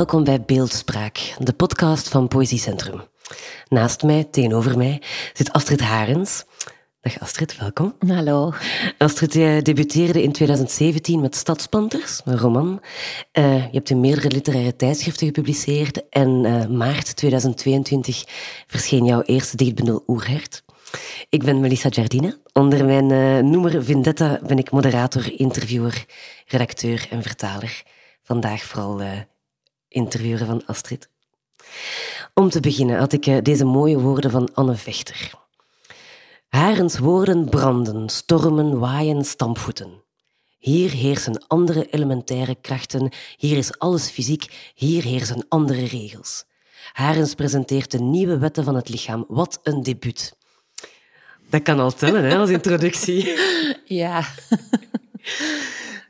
Welkom bij Beeldspraak, de podcast van Poëziecentrum. Naast mij, tegenover mij, zit Astrid Harens. Dag Astrid, welkom. Hallo. Astrid, jij debuteerde in 2017 met Stadspanters, een roman. Uh, je hebt in meerdere literaire tijdschriften gepubliceerd en uh, maart 2022 verscheen jouw eerste dichtbundel Oerhert. Ik ben Melissa Giardina. Onder mijn uh, noemer Vendetta ben ik moderator, interviewer, redacteur en vertaler. Vandaag vooral interviewen van Astrid. Om te beginnen had ik eh, deze mooie woorden van Anne Vechter. Harens woorden branden, stormen, waaien, stampvoeten. Hier heersen andere elementaire krachten, hier is alles fysiek, hier heersen andere regels. Harens presenteert de nieuwe wetten van het lichaam. Wat een debuut. Dat kan al tellen hè, als introductie. Ja.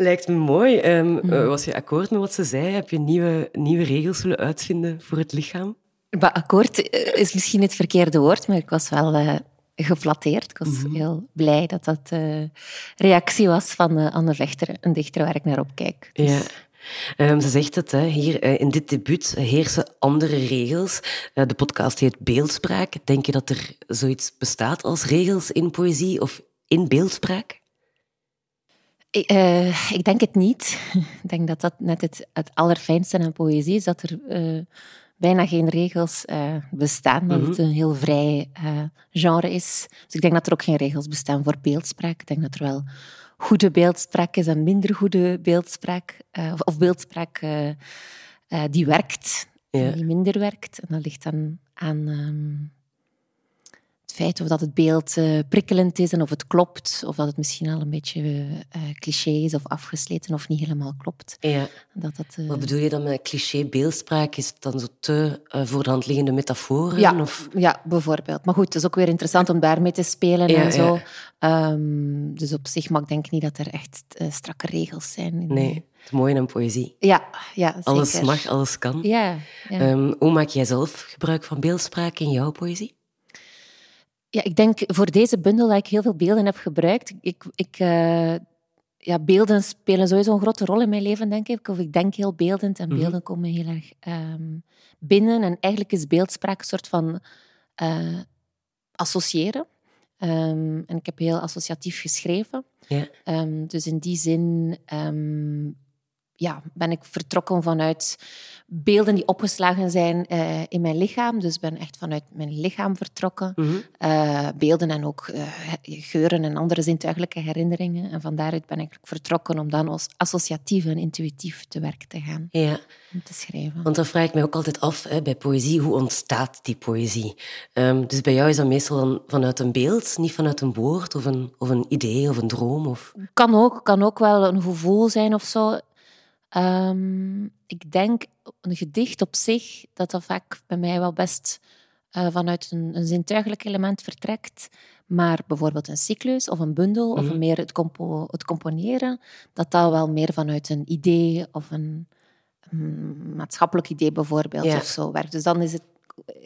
Lijkt me mooi. Um, was je akkoord met wat ze zei? Heb je nieuwe, nieuwe regels willen uitvinden voor het lichaam? Maar akkoord eh, is misschien het verkeerde woord, maar ik was wel uh, geflatteerd. Ik was mhm. heel blij dat dat de reactie was van uh, Anne Vechter, een dichter waar ik naar opkijk. Dus... Ja. Um, ze zegt het, hè, hier in dit debuut heersen andere regels. Uh, de podcast heet Beeldspraak. Denk je dat er zoiets bestaat als regels in poëzie of in beeldspraak? Ik, uh, ik denk het niet. Ik denk dat dat net het, het allerfijnste aan poëzie is, dat er uh, bijna geen regels uh, bestaan, dat het mhm. een heel vrij genre is. Dus ik denk dat er ook geen regels bestaan voor beeldspraak. Ik denk dat er wel goede beeldspraak is en minder goede beeldspraak, of, of, beeldspraak die werkt en die minder werkt. En dat ligt dan aan... Um, het feit of dat het beeld uh, prikkelend is en of het klopt, of dat het misschien al een beetje uh, cliché is of afgesleten of niet helemaal klopt. Ja. Dat dat, uh... Wat bedoel je dan met cliché beeldspraak? Is het dan zo te voor de hand liggende metaforen? Ja, of? ja, bijvoorbeeld. Maar goed, het is ook weer interessant om daarmee te spelen en zo. Um, dus op zich, maar ik denk niet dat er echt strakke regels zijn. Nee. Het is mooi aan poëzie. Ja, ja zeker. Alles mag, alles kan. Ja, ja. Um, hoe maak jij zelf gebruik van beeldspraak in jouw poëzie? Ja, ik denk voor deze bundel dat ik heel veel beelden heb gebruikt. Ik, ik, uh, ja, beelden spelen sowieso een grote rol in mijn leven, denk ik. Of ik denk heel beeldend en mhm. beelden komen heel erg um, binnen. En eigenlijk is beeldspraak een soort van uh, associëren. Um, en ik heb heel associatief geschreven. Yeah. Um, dus in die zin ja, ben ik vertrokken vanuit beelden die opgeslagen zijn uh, in mijn lichaam. Dus ben echt vanuit mijn lichaam vertrokken. Mm -hmm. uh, beelden en ook uh, geuren en andere zintuigelijke herinneringen. En van daaruit ben ik vertrokken om dan als associatief en intuïtief te werk te gaan. Ja. Om te schrijven. Want dan vraag ik mij ook altijd af hè, bij poëzie, hoe ontstaat die poëzie? Um, dus bij jou is dat meestal dan vanuit een beeld, niet vanuit een woord of een, of een idee of een droom? Of... Kan ook, kan ook wel een gevoel zijn of zo. Um, ik denk een gedicht op zich, dat dat vaak bij mij wel best uh, vanuit een, een, zintuigelijk element vertrekt. Maar bijvoorbeeld een cyclus of een bundel mm -hmm. of Mhm. meer het, compo het, componeren, dat dat wel meer vanuit een idee of een, een maatschappelijk idee bijvoorbeeld Ja. of zo werkt. Dus dan is het,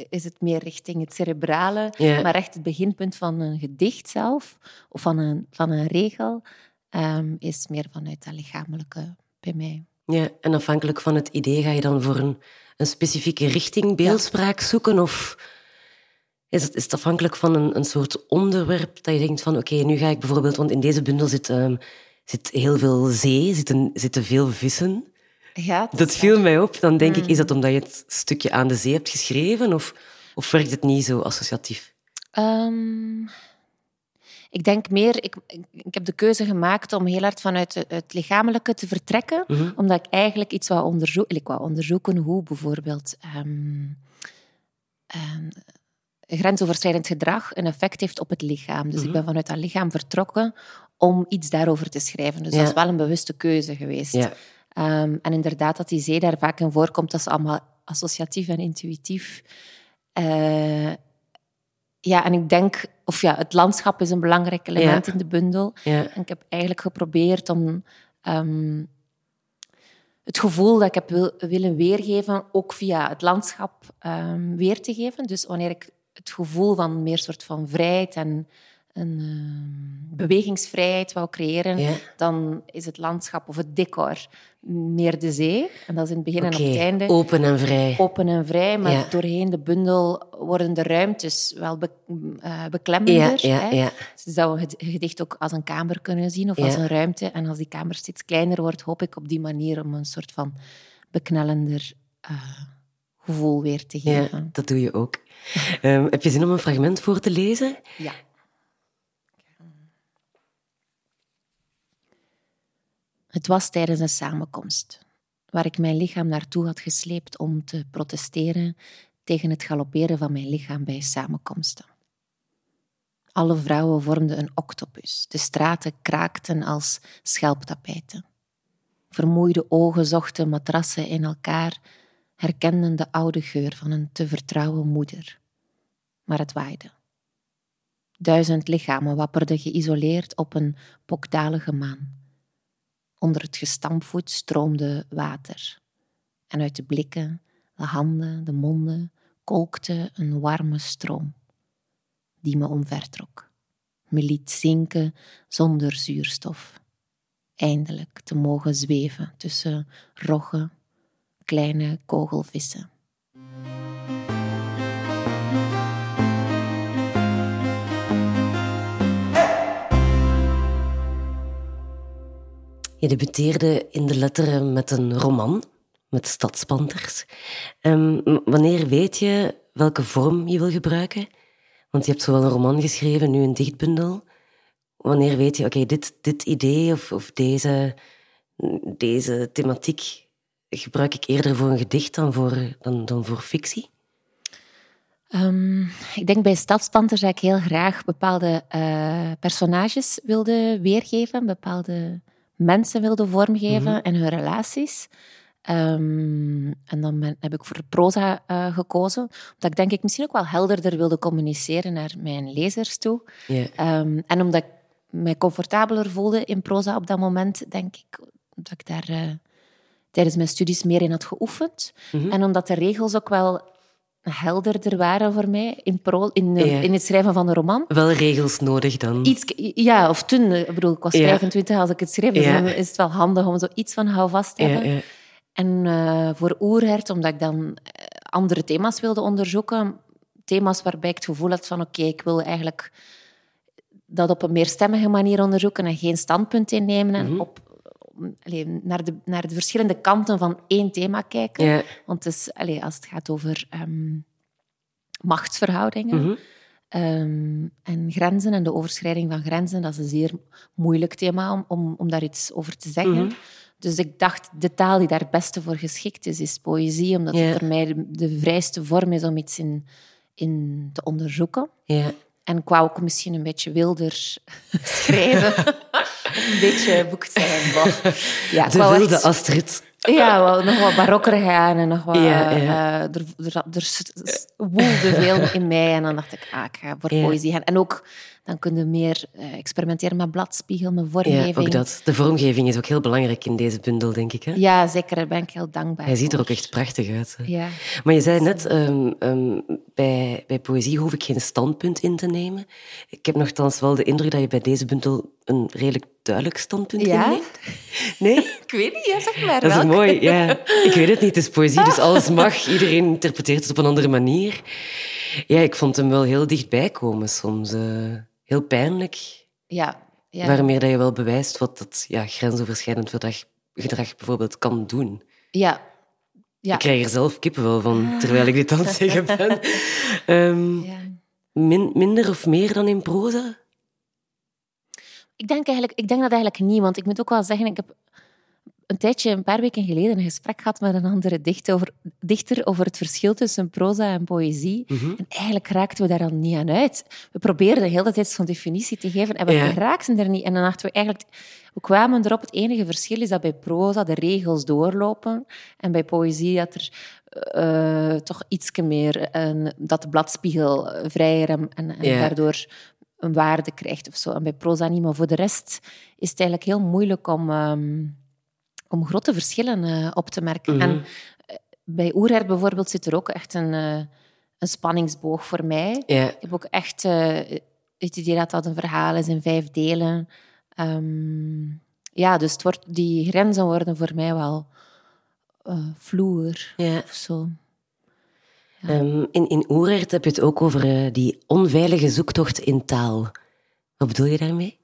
is het meer richting het cerebrale, Ja. maar echt het beginpunt van een gedicht zelf of van een, van een regel um, is meer vanuit dat lichamelijke bij mij. Ja, en afhankelijk van het idee ga je dan voor een, een specifieke richting beeldspraak zoeken? Of is het, is het afhankelijk van een, een soort onderwerp dat je denkt van oké, nu ga ik bijvoorbeeld... Want in deze bundel zit, um, zit heel veel zee, zitten, zitten veel vissen. Ja, Dat viel mij op. Dan denk ik, is dat omdat je het stukje aan de zee hebt geschreven? Of, of werkt het niet zo associatief? Um, ik denk meer, ik, ik heb de keuze gemaakt om heel hard vanuit het, het lichamelijke te vertrekken, Mhm. omdat ik eigenlijk iets wou onderzoeken. Ik wou onderzoeken hoe bijvoorbeeld ehm, ehm, grensoverschrijdend gedrag een effect heeft op het lichaam. Dus ik Mhm. ben vanuit dat lichaam vertrokken om iets daarover te schrijven. Dus Ja. dat is wel een bewuste keuze geweest. Ja. Ehm, en inderdaad, dat die zee daar vaak in voorkomt, dat is allemaal associatief en intuïtief. Eh, ja, en ik denk, of ja, het landschap is een belangrijk element Ja. in de bundel. Ja. En ik heb eigenlijk geprobeerd om ehm, het gevoel dat ik heb wil, willen weergeven, ook via het landschap ehm, weer te geven. Dus wanneer ik het gevoel van meer soort van vrijheid en een ehm, bewegingsvrijheid wou creëren, Ja. dan is het landschap of het decor meer de zee. En dat is in het begin en op het einde open en vrij. open en vrij, maar Ja. doorheen de bundel worden de ruimtes wel be, eh, beklemmender. Ja, ja, hè. ja. Dus dat we het gedicht ook als een kamer kunnen zien of als een ruimte. En als die kamer steeds kleiner wordt, hoop ik op die manier om een soort van beknellender eh, gevoel weer te Ja, geven. dat doe je ook. Ehm, heb je zin om een fragment voor te lezen? Ja. Het was tijdens een samenkomst, waar ik mijn lichaam naartoe had gesleept om te protesteren tegen het galopperen van mijn lichaam bij samenkomsten. Alle vrouwen vormden een octopus. De straten kraakten als schelptapijten. Vermoeide ogen zochten matrassen in elkaar, herkenden de oude geur van een te vertrouwen moeder. Maar het waaide. Duizend lichamen wapperden geïsoleerd op een pokdalige maan. Onder het gestampvoet stroomde water. En uit de blikken, de handen, de monden kolkte een warme stroom, die me omvertrok, me liet zinken zonder zuurstof. Eindelijk te mogen zweven tussen rogge, kleine kogelvissen. Je debuteerde in de letteren met een roman, met stadspanters. Ehm, wanneer weet je welke vorm je wil gebruiken? Want je hebt zowel een roman geschreven, nu een dichtbundel. Wanneer weet je, oké, dit, dit idee of, of deze, deze thematiek gebruik ik eerder voor een gedicht dan voor, dan, dan voor fictie? Ehm, ik denk bij Stadspanters dat ik heel graag bepaalde eh, personages wilde weergeven, bepaalde mensen wilde vormgeven en hun relaties. Ehm, en dan ben- heb ik voor proza eh, gekozen, omdat ik denk ik misschien ook wel helderder wilde communiceren naar mijn lezers toe. Ehm, en omdat ik mij comfortabeler voelde in proza op dat moment, denk ik dat ik daar eh, tijdens mijn studies meer in had geoefend. En omdat de regels ook wel helderder waren voor mij in, pro, in, eh, Ja. in het schrijven van de roman. Wel regels nodig dan. Iets, ja, of toen, eh, ik bedoel, ik was Ja. 25 als ik het schreef, dus Ja. dan is het wel handig om zo iets van houvast te hebben. En eh, voor Oerhert, omdat ik dan andere thema's wilde onderzoeken, thema's waarbij ik het gevoel had van oké, ik wil eigenlijk dat op een meerstemmige manier onderzoeken en geen standpunt innemen en op, allee, naar, de, naar de verschillende kanten van één thema kijken. Ja. Want het is, allee, als het gaat over ehm, machtsverhoudingen Mhm. ehm, en grenzen en de overschrijding van grenzen, dat is een zeer moeilijk thema om, om, om daar iets over te zeggen. Mhm. Dus ik dacht, de taal die daar het beste voor geschikt is, is poëzie, omdat het voor mij de, de vrijste vorm is om iets in, in te onderzoeken. ja. En ik wou ook misschien een beetje wilder schrijven. een beetje boek zijn. Ja, De wilde echt- Astrid. ja, wel nog wat barokker gaan en nog wat... Ja, eh, ja. er, er, er woelde veel in mij en dan dacht ik, ah, ik ga voor Ja. poëzie gaan. En ook, dan kun je meer eh, experimenteren met bladspiegel, met Ja, vormgeving. ook dat. De vormgeving is ook heel belangrijk in deze bundel, denk ik. Hè? Ja, zeker. Daar ben ik heel dankbaar Hij ziet er ook echt prachtig uit. hè. Ja. Maar je zei net, ehm, ehm, bij, bij poëzie hoef ik geen standpunt in te nemen. Ik heb nogthans wel de indruk dat je bij deze bundel een redelijk duidelijk standpunt Ja? inneemt. Nee? Ik weet niet, ja, zeg maar Dat is mooi, ja. Ik weet het niet, het is poëzie, dus alles mag. Iedereen interpreteert het op een andere manier. Ja, ik vond hem wel heel dichtbij komen soms. eh, heel pijnlijk. Ja, ja. Waarmee dat je wel bewijst wat dat ja, grensoverschrijdend gedrag, gedrag bijvoorbeeld kan doen. ja. Ja. Ik krijg er zelf kippenvel van, terwijl ik dit aan het zeggen ben. Ehm, ja. min- minder of meer dan in proza? Ik denk, eigenlijk, ik denk dat eigenlijk niet, want ik moet ook wel zeggen, ik heb een tijdje, een paar weken geleden, een gesprek gehad met een andere dichter over, dichter over het verschil tussen proza en poëzie. Mhm. En eigenlijk raakten we daar dan niet aan uit. We probeerden de hele tijd zo'n definitie te geven en we Ja. raakten er niet. En dan dachten we eigenlijk... We kwamen erop, het enige verschil is dat bij proza de regels doorlopen en bij poëzie dat er eh, toch iets meer... een- dat de bladspiegel vrijer en, en, daardoor een waarde krijgt of zo. En bij proza niet. Maar voor de rest is het eigenlijk heel moeilijk om, ehm, om grote verschillen eh, op te merken. Mhm. En eh, bij Oerhert bijvoorbeeld zit er ook echt een, eh, een spanningsboog voor mij. Ik heb ook echt het idee dat dat een verhaal is in vijf delen. Ehm, ja, dus het wordt, die grenzen worden voor mij wel vloer Ja. of zo. Ehm, in, in Oerert heb je het ook over die onveilige zoektocht in taal. Wat bedoel je daarmee?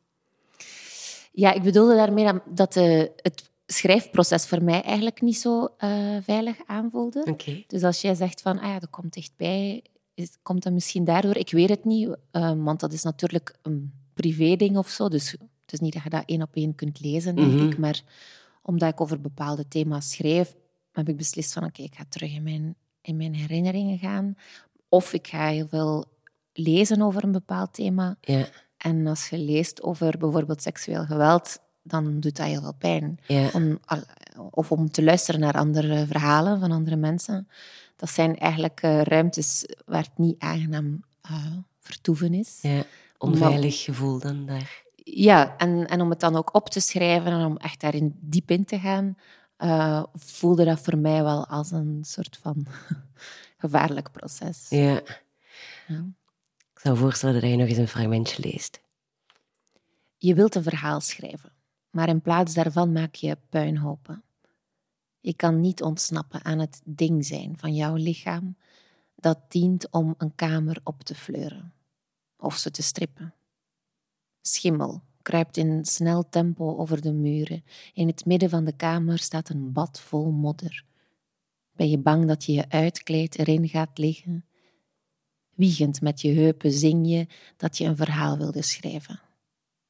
Ja, ik bedoelde daarmee dat, dat de, het schrijfproces voor mij eigenlijk niet zo eh, veilig aanvoelde. Dus als jij zegt van, ah ja, dat komt dichtbij, is, komt dat misschien daardoor? Ik weet het niet, eh, want dat is natuurlijk een privé-ding of zo. Dus het is niet dat je dat één op één kunt lezen, denk Mhm. ik. Maar omdat ik over bepaalde thema's schreef, heb ik beslist van, oké, ik ga terug in mijn, in mijn herinneringen gaan. Of ik ga heel veel lezen over een bepaald thema. Ja. En als je leest over bijvoorbeeld seksueel geweld, dan doet dat heel veel pijn. Ja. Om, of om te luisteren naar andere verhalen van andere mensen. Dat zijn eigenlijk eh, ruimtes waar het niet aangenaam eh, vertoeven is. ja. Onveilig gevoel dan daar. Ja, en, en om het dan ook op te schrijven en om echt daarin diep in te gaan, eh, voelde dat voor mij wel als een soort van gevaarlijk proces. Ja. Ja. Ik zou voorstellen dat je nog eens een fragmentje leest. Je wilt een verhaal schrijven, maar in plaats daarvan maak je puinhopen. Je kan niet ontsnappen aan het ding zijn van jouw lichaam dat dient om een kamer op te fleuren of ze te strippen. Schimmel kruipt in snel tempo over de muren. In het midden van de kamer staat een bad vol modder. Ben je bang dat je je uitkleed erin gaat liggen? Wiegend met je heupen zing je dat je een verhaal wilde schrijven.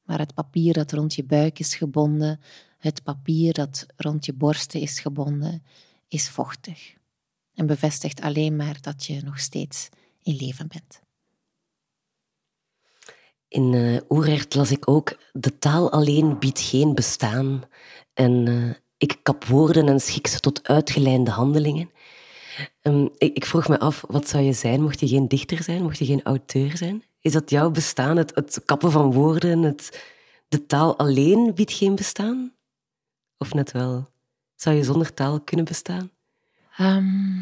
Maar het papier dat rond je buik is gebonden, het papier dat rond je borsten is gebonden, is vochtig. En bevestigt alleen maar dat je nog steeds in leven bent. In Oerert las ik ook: de taal alleen biedt geen bestaan. En eh, ik kap woorden en schik ze tot uitgelijnde handelingen. Ehm, ik, ik vroeg me af, wat zou je zijn mocht je geen dichter zijn, mocht je geen auteur zijn? Is dat jouw bestaan, het, het kappen van woorden, het, de taal alleen biedt geen bestaan? Of net wel? Zou je zonder taal kunnen bestaan? Ehm,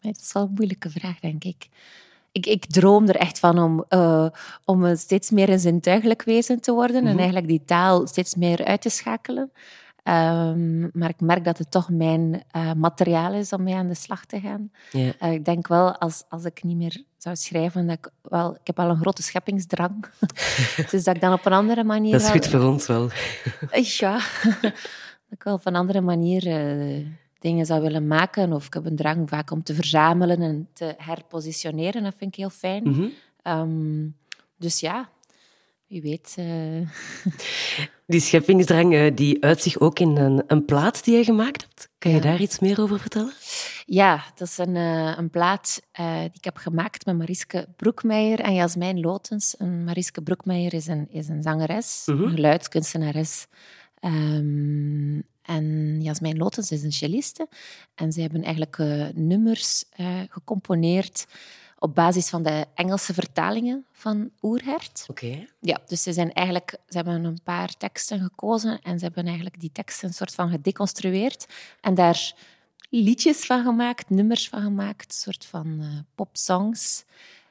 dat is wel een moeilijke vraag, denk ik. Ik, ik droom er echt van om, eh, om steeds meer een zintuigelijk wezen te worden en eigenlijk die taal steeds meer uit te schakelen. Ehm, maar ik merk dat het toch mijn eh, materiaal is om mee aan de slag te gaan. Eh, ik denk wel, als, als ik niet meer zou schrijven, dat ik wel... Ik heb wel een grote scheppingsdrang. dus dat ik dan op een andere manier... Dat is wel- goed voor ons wel. ja. dat ik wel op een andere manier eh, dingen zou willen maken. Of ik heb een drang vaak om te verzamelen en te herpositioneren. Dat vind ik heel fijn. Mhm. Ehm, dus ja, wie weet. eh, Die scheppingsdrang eh, die uit zich ook in een, een plaat die je gemaakt hebt. Kan je Ja. daar iets meer over vertellen? Ja, dat is een, eh, een plaat eh, die ik heb gemaakt met Mariske Broekmeijer en Jasmijn Lotens. En Mariske Broekmeijer is een, is een zangeres, Mhm. een geluidskunstenares. Ehm, en Jasmijn Lotens is een celliste. En ze hebben eigenlijk eh, nummers gecomponeerd op basis van de Engelse vertalingen van Oerhert. Oké. Ja, dus ze, zijn eigenlijk, ze hebben een paar teksten gekozen en ze hebben eigenlijk die teksten een soort van gedeconstrueerd en daar liedjes van gemaakt, nummers van gemaakt, een soort van eh, popsongs.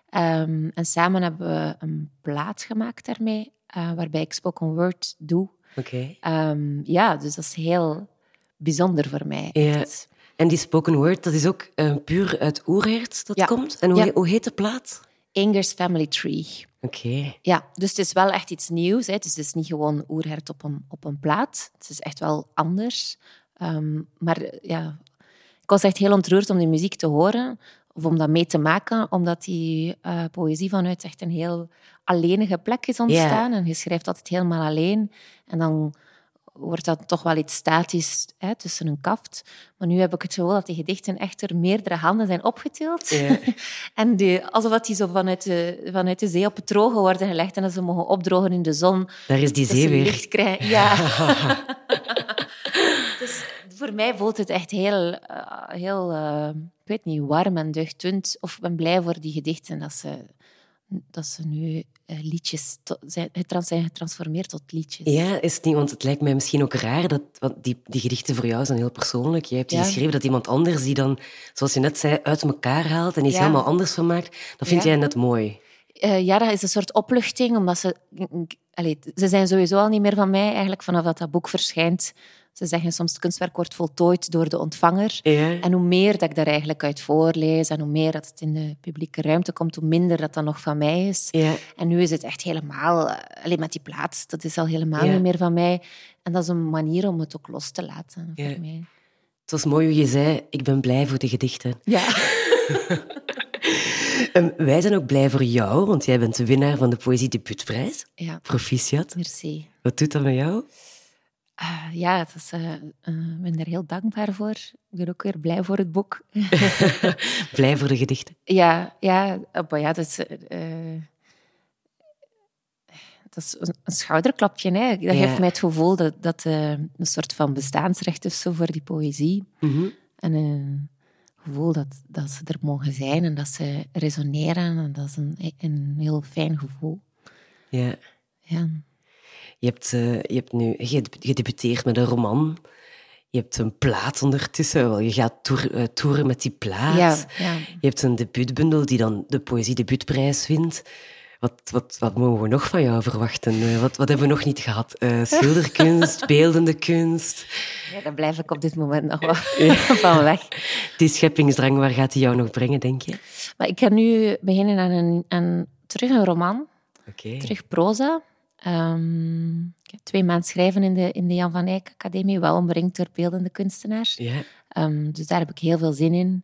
Ehm, en samen hebben we een plaat gemaakt daarmee, eh, waarbij ik spoken word doe. Oké. Ehm, ja, dus dat is heel bijzonder voor mij. Ja. En die spoken word, dat is ook eh, puur uit Oerhert dat Ja. komt? En hoe, Ja. hoe heet de plaat? Inger's Family Tree. Oké. Ja, dus het is wel echt iets nieuws. Hè. Dus het is niet gewoon oerhert op een, op een plaat. Het is echt wel anders. Ehm, maar ja, ik was echt heel ontroerd om die muziek te horen. Of om dat mee te maken. Omdat die eh, poëzie vanuit echt een heel alleenige plek is ontstaan. En je schrijft altijd helemaal alleen. En dan wordt dat toch wel iets statisch hè, tussen een kaft. Maar nu heb ik het gevoel dat die gedichten echt er meerdere handen zijn opgetild. En die, alsof die zo vanuit de, vanuit de zee op het droge worden gelegd en dat ze mogen opdrogen in de zon. Daar is die zee weer. Krijgen. Ja. voor mij voelt het echt heel, uh, heel uh, ik weet niet, warm en deugdend. Of ik ben blij voor die gedichten dat ze dat ze nu uh, liedjes zijn, zijn getransformeerd tot liedjes. Ja, is het niet, want het lijkt mij misschien ook raar dat want die, die gedichten voor jou zijn heel persoonlijk. Je hebt die geschreven dat iemand anders die dan, zoals je net zei, uit elkaar haalt en iets helemaal anders van maakt. Dat vind jij net mooi. Ja, dat is een soort opluchting, omdat ze... Allez, ze zijn sowieso al niet meer van mij, eigenlijk vanaf dat dat boek verschijnt. Ze zeggen soms het kunstwerk wordt voltooid door de ontvanger. En hoe meer dat ik daar eigenlijk uit voorlees en hoe meer dat het in de publieke ruimte komt, hoe minder dat dan nog van mij is. Ja. En nu is het echt helemaal, eh, alleen met die plaats, dat is al helemaal niet meer van mij. En dat is een manier om het ook los te laten voor mij. Het was mooi hoe je zei, ik ben blij voor de gedichten. Ja. um, wij zijn ook blij voor jou, want jij bent de winnaar van de Poëzie Debuutprijs. Ja. Proficiat. Merci. Wat doet dat met jou? Uh, ja, het is, uh, ik ben er heel dankbaar voor. Ik ben ook weer blij voor het boek. blij voor de gedichten? Ja, ja, maar ja dat is, dat is een schouderklapje. Hè. Dat geeft mij het gevoel dat, dat een soort van bestaansrecht is zo voor die poëzie. Mm En een gevoel dat, dat ze er mogen zijn en dat ze resoneren. En dat is een, een heel fijn gevoel. Ja. Ja. Je hebt, uh, je hebt nu gedebuteerd met een roman. Je hebt een plaat ondertussen. Je gaat toer, uh, toeren met die plaat. Ja, ja. Je hebt een debuutbundel die dan de Poëzie Debuutprijs wint. Wat, wat, wat mogen we nog van jou verwachten? Uh, wat, wat hebben we nog niet gehad? schilderkunst, beeldende kunst. Ja, daar blijf ik op dit moment nog wel van weg. Die scheppingsdrang, waar gaat die jou nog brengen, denk je? Maar ik ga nu beginnen aan een, aan, terug een roman. Okay. Terug proza. Um, ik heb twee maanden schrijven in de, in de Jan van Eyck Academie, wel omringd door beeldende kunstenaars. Um, dus daar heb ik heel veel zin in.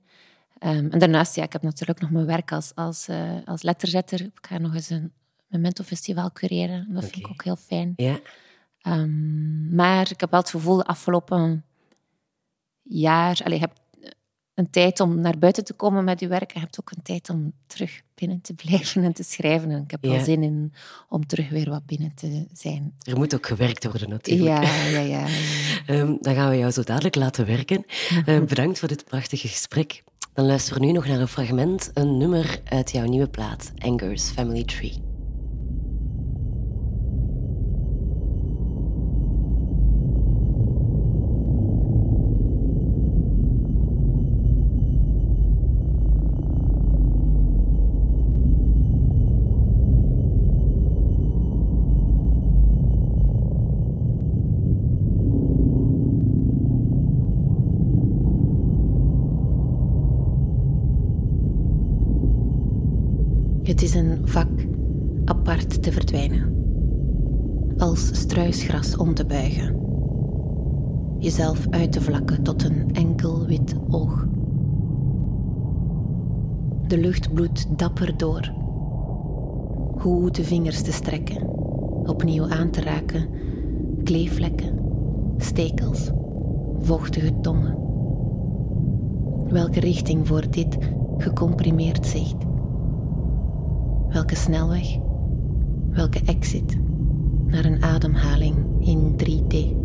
Um, en daarnaast, ja, ik heb natuurlijk nog mijn werk als, als, uh, als letterzetter. Ik ga nog eens een Memento Festival cureren. Dat vind ik ook heel fijn. Ja. maar ik heb wel het gevoel, de afgelopen jaar... Allez, heb een tijd om naar buiten te komen met je werk. En je hebt ook een tijd om terug binnen te blijven en te schrijven. En ik heb wel zin in om terug weer wat binnen te zijn. Er moet ook gewerkt worden natuurlijk. Ja, ja, ja. um, dan gaan we jou zo dadelijk laten werken. Um, bedankt voor dit prachtige gesprek. Dan luisteren we nu nog naar een fragment, een nummer uit jouw nieuwe plaat, Anger's Family Tree. Is een vak apart te verdwijnen. Als struisgras om te buigen. Jezelf uit te vlakken tot een enkel wit oog. De lucht bloedt dapper door. Hoe de vingers te strekken, opnieuw aan te raken, kleefvlekken, stekels, vochtige tongen. Welke richting voor dit gecomprimeerd zicht? Welke snelweg? Welke exit naar een ademhaling in 3D?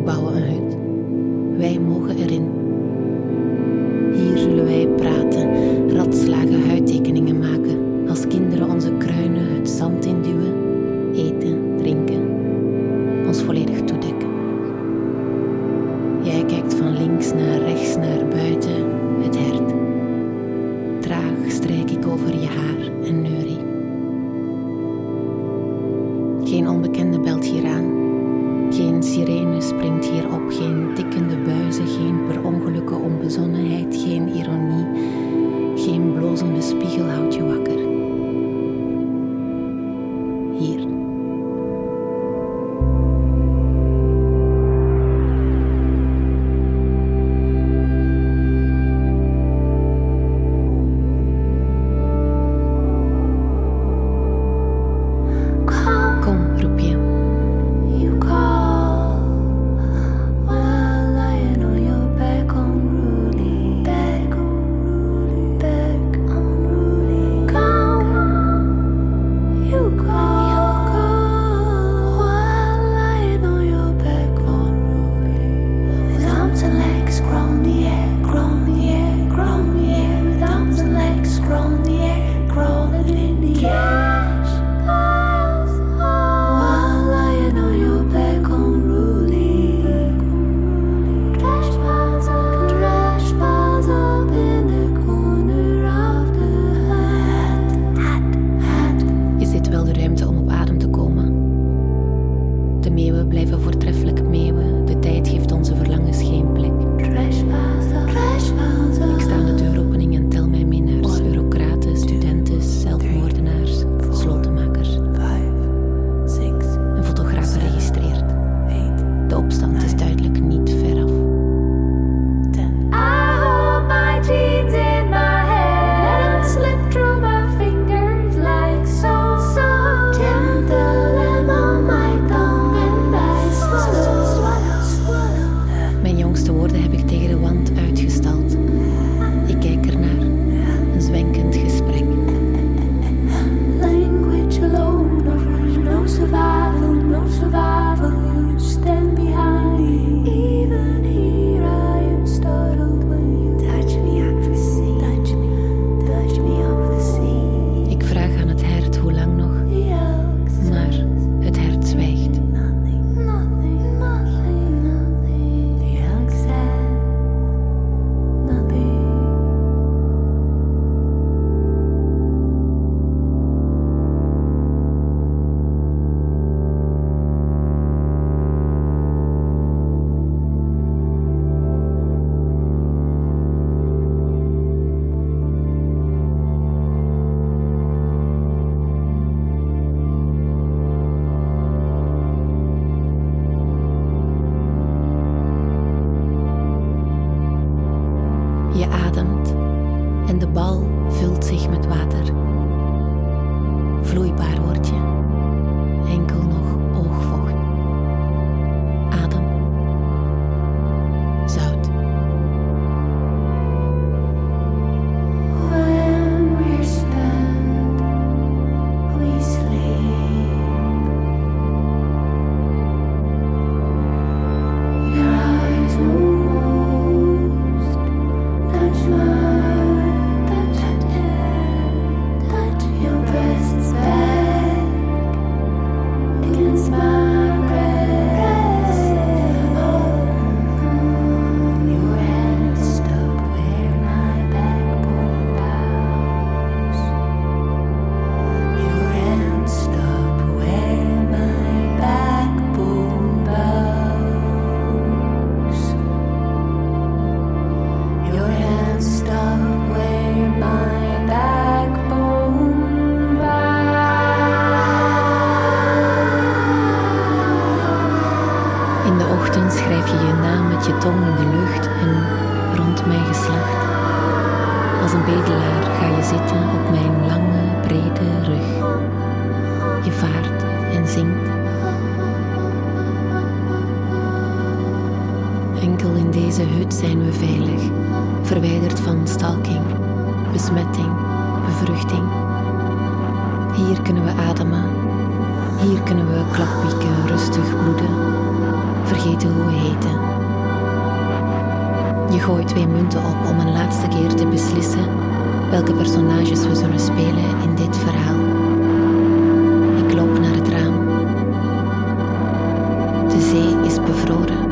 We bouwen een hut. Wij mogen blijven voortreffelijk meeuwen. Verwijderd van stalking, besmetting, bevruchting. Hier kunnen we ademen, hier kunnen we klapwieken rustig bloeden, vergeten hoe we heten. Je gooit twee munten op om een laatste keer te beslissen welke personages we zullen spelen in dit verhaal. Ik loop naar het raam. De zee is bevroren.